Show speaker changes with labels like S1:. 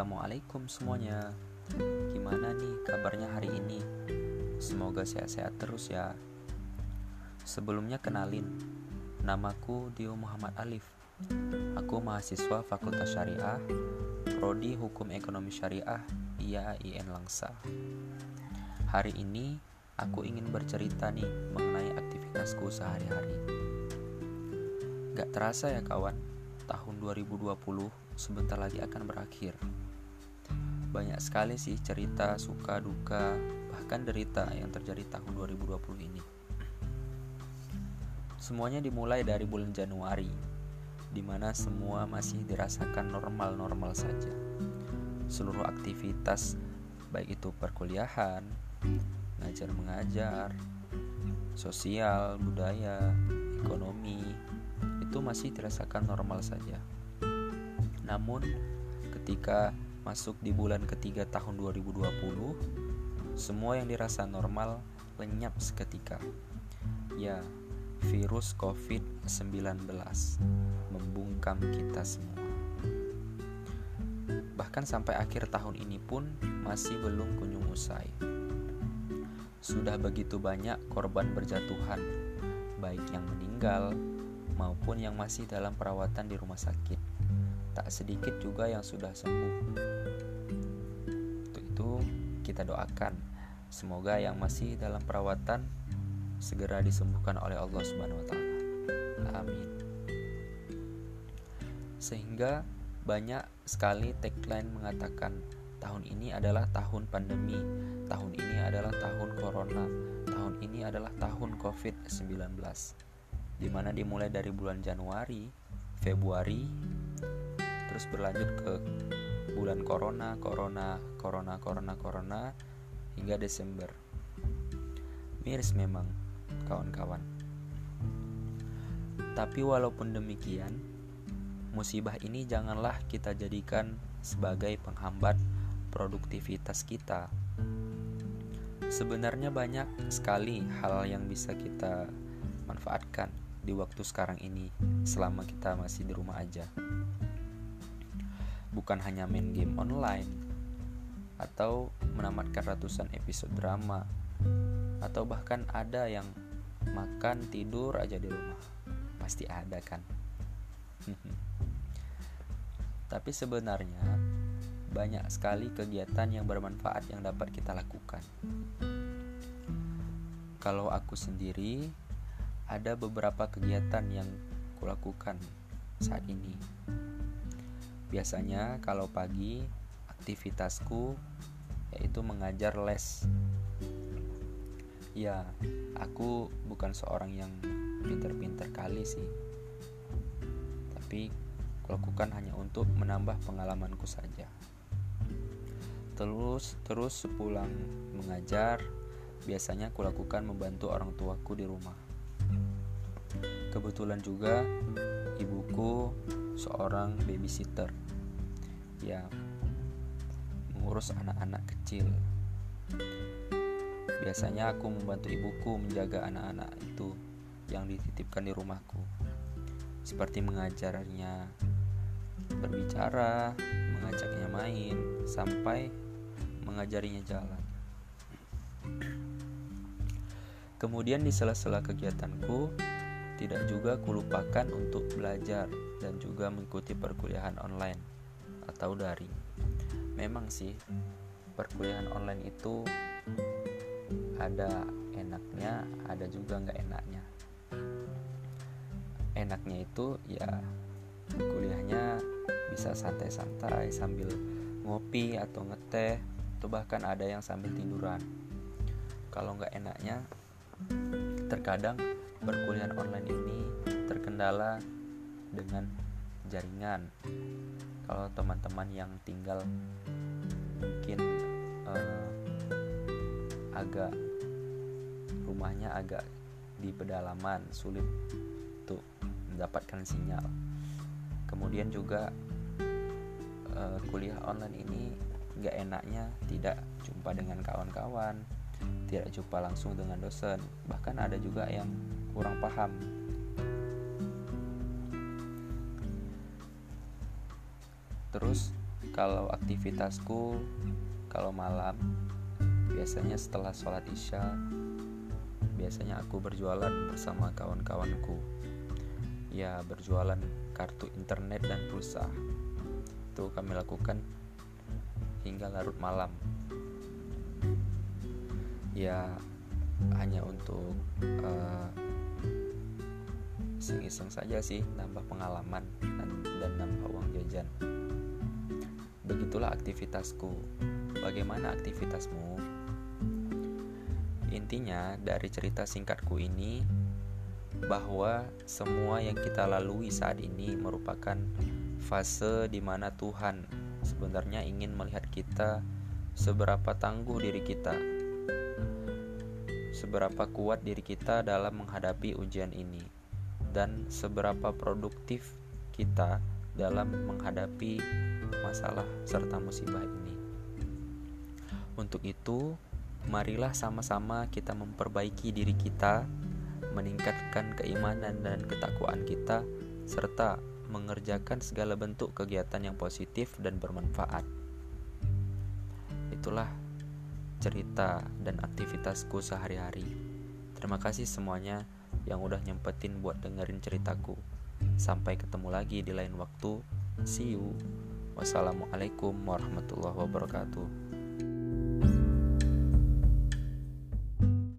S1: Assalamualaikum semuanya. Gimana nih kabarnya hari ini? Semoga sehat-sehat terus ya. Sebelumnya kenalin Namaku Dio Muhammad Alif. Aku mahasiswa Fakultas Syariah Prodi Hukum Ekonomi Syariah IAIN Langsa. Hari ini aku ingin bercerita nih mengenai aktivitasku sehari-hari. Gak terasa ya kawan tahun 2020 sebentar lagi akan berakhir. Banyak sekali sih cerita, suka, duka, bahkan derita yang terjadi tahun 2020 ini. Semuanya dimulai dari bulan Januari, di mana semua masih dirasakan normal-normal saja. Seluruh aktivitas, baik itu perkuliahan, ngajar mengajar, sosial, budaya, ekonomi, itu masih dirasakan normal saja. Namun, ketika masuk di bulan ketiga tahun 2020, semua yang dirasa normal lenyap seketika. Ya, virus COVID-19 membungkam kita semua. Bahkan sampai akhir tahun ini pun masih belum kunjung usai. Sudah begitu banyak korban berjatuhan, baik yang meninggal maupun yang masih dalam perawatan di rumah sakit. Tak sedikit juga yang sudah sembuh. Untuk itu, kita doakan semoga yang masih dalam perawatan segera disembuhkan oleh Allah Subhanahu wa taala. Amin. Sehingga banyak sekali tagline mengatakan tahun ini adalah tahun pandemi, tahun ini adalah tahun corona, tahun ini adalah tahun COVID-19 di mana dimulai dari bulan Januari, Februari, terus berlanjut ke bulan Corona, Corona, Corona, Corona, Corona hingga Desember. Miris memang, kawan-kawan. Tapi walaupun demikian, musibah ini janganlah kita jadikan sebagai penghambat produktivitas kita. Sebenarnya banyak sekali hal yang bisa kita manfaatkan di waktu sekarang ini selama kita masih di rumah aja. Bukan hanya main game online atau menamatkan ratusan episode drama atau bahkan ada yang makan tidur aja di rumah. Pasti ada kan? Tapi sebenarnya banyak sekali kegiatan yang bermanfaat yang dapat kita lakukan. Kalau aku sendiri ada beberapa kegiatan yang kulakukan saat ini. Biasanya kalau pagi aktivitasku yaitu mengajar les. Ya, aku bukan seorang yang pinter-pinter kali sih. Tapi kulakukan hanya untuk menambah pengalamanku saja. Terus terus sepulang mengajar, biasanya kulakukan membantu orang tuaku di rumah Kebetulan juga ibuku seorang babysitter yang mengurus anak-anak kecil. Biasanya aku membantu ibuku menjaga anak-anak itu yang dititipkan di rumahku. Seperti mengajarnya berbicara, mengajaknya main, sampai mengajarinya jalan. Kemudian di sela-sela kegiatanku, tidak juga kulupakan untuk belajar dan juga mengikuti perkuliahan online atau daring. Memang sih, perkuliahan online itu ada enaknya, ada juga nggak enaknya. Enaknya itu ya kuliahnya bisa santai-santai sambil ngopi atau ngeteh, atau bahkan ada yang sambil tiduran. Kalau nggak enaknya, terkadang perkuliahan online ini terkendala dengan jaringan. Kalau teman-teman yang tinggal mungkin uh, agak rumahnya agak di pedalaman, sulit untuk mendapatkan sinyal. Kemudian juga uh, kuliah online ini nggak enaknya tidak jumpa dengan kawan-kawan, tidak jumpa langsung dengan dosen, bahkan ada juga yang kurang paham. Terus kalau aktivitasku kalau malam biasanya setelah sholat isya biasanya aku berjualan bersama kawan-kawanku. Ya berjualan kartu internet dan pulsa. Itu kami lakukan hingga larut malam. Ya hanya untuk uh, iseng-iseng saja sih nambah pengalaman dan, dan nambah uang jajan. Begitulah aktivitasku. Bagaimana aktivitasmu? Intinya dari cerita singkatku ini bahwa semua yang kita lalui saat ini merupakan fase di mana Tuhan sebenarnya ingin melihat kita seberapa tangguh diri kita seberapa kuat diri kita dalam menghadapi ujian ini dan seberapa produktif kita dalam menghadapi masalah serta musibah ini. Untuk itu, marilah sama-sama kita memperbaiki diri kita, meningkatkan keimanan dan ketakwaan kita, serta mengerjakan segala bentuk kegiatan yang positif dan bermanfaat. Itulah cerita dan aktivitasku sehari-hari. Terima kasih semuanya yang udah nyempetin buat dengerin ceritaku. Sampai ketemu lagi di lain waktu. See you. Wassalamualaikum warahmatullahi wabarakatuh.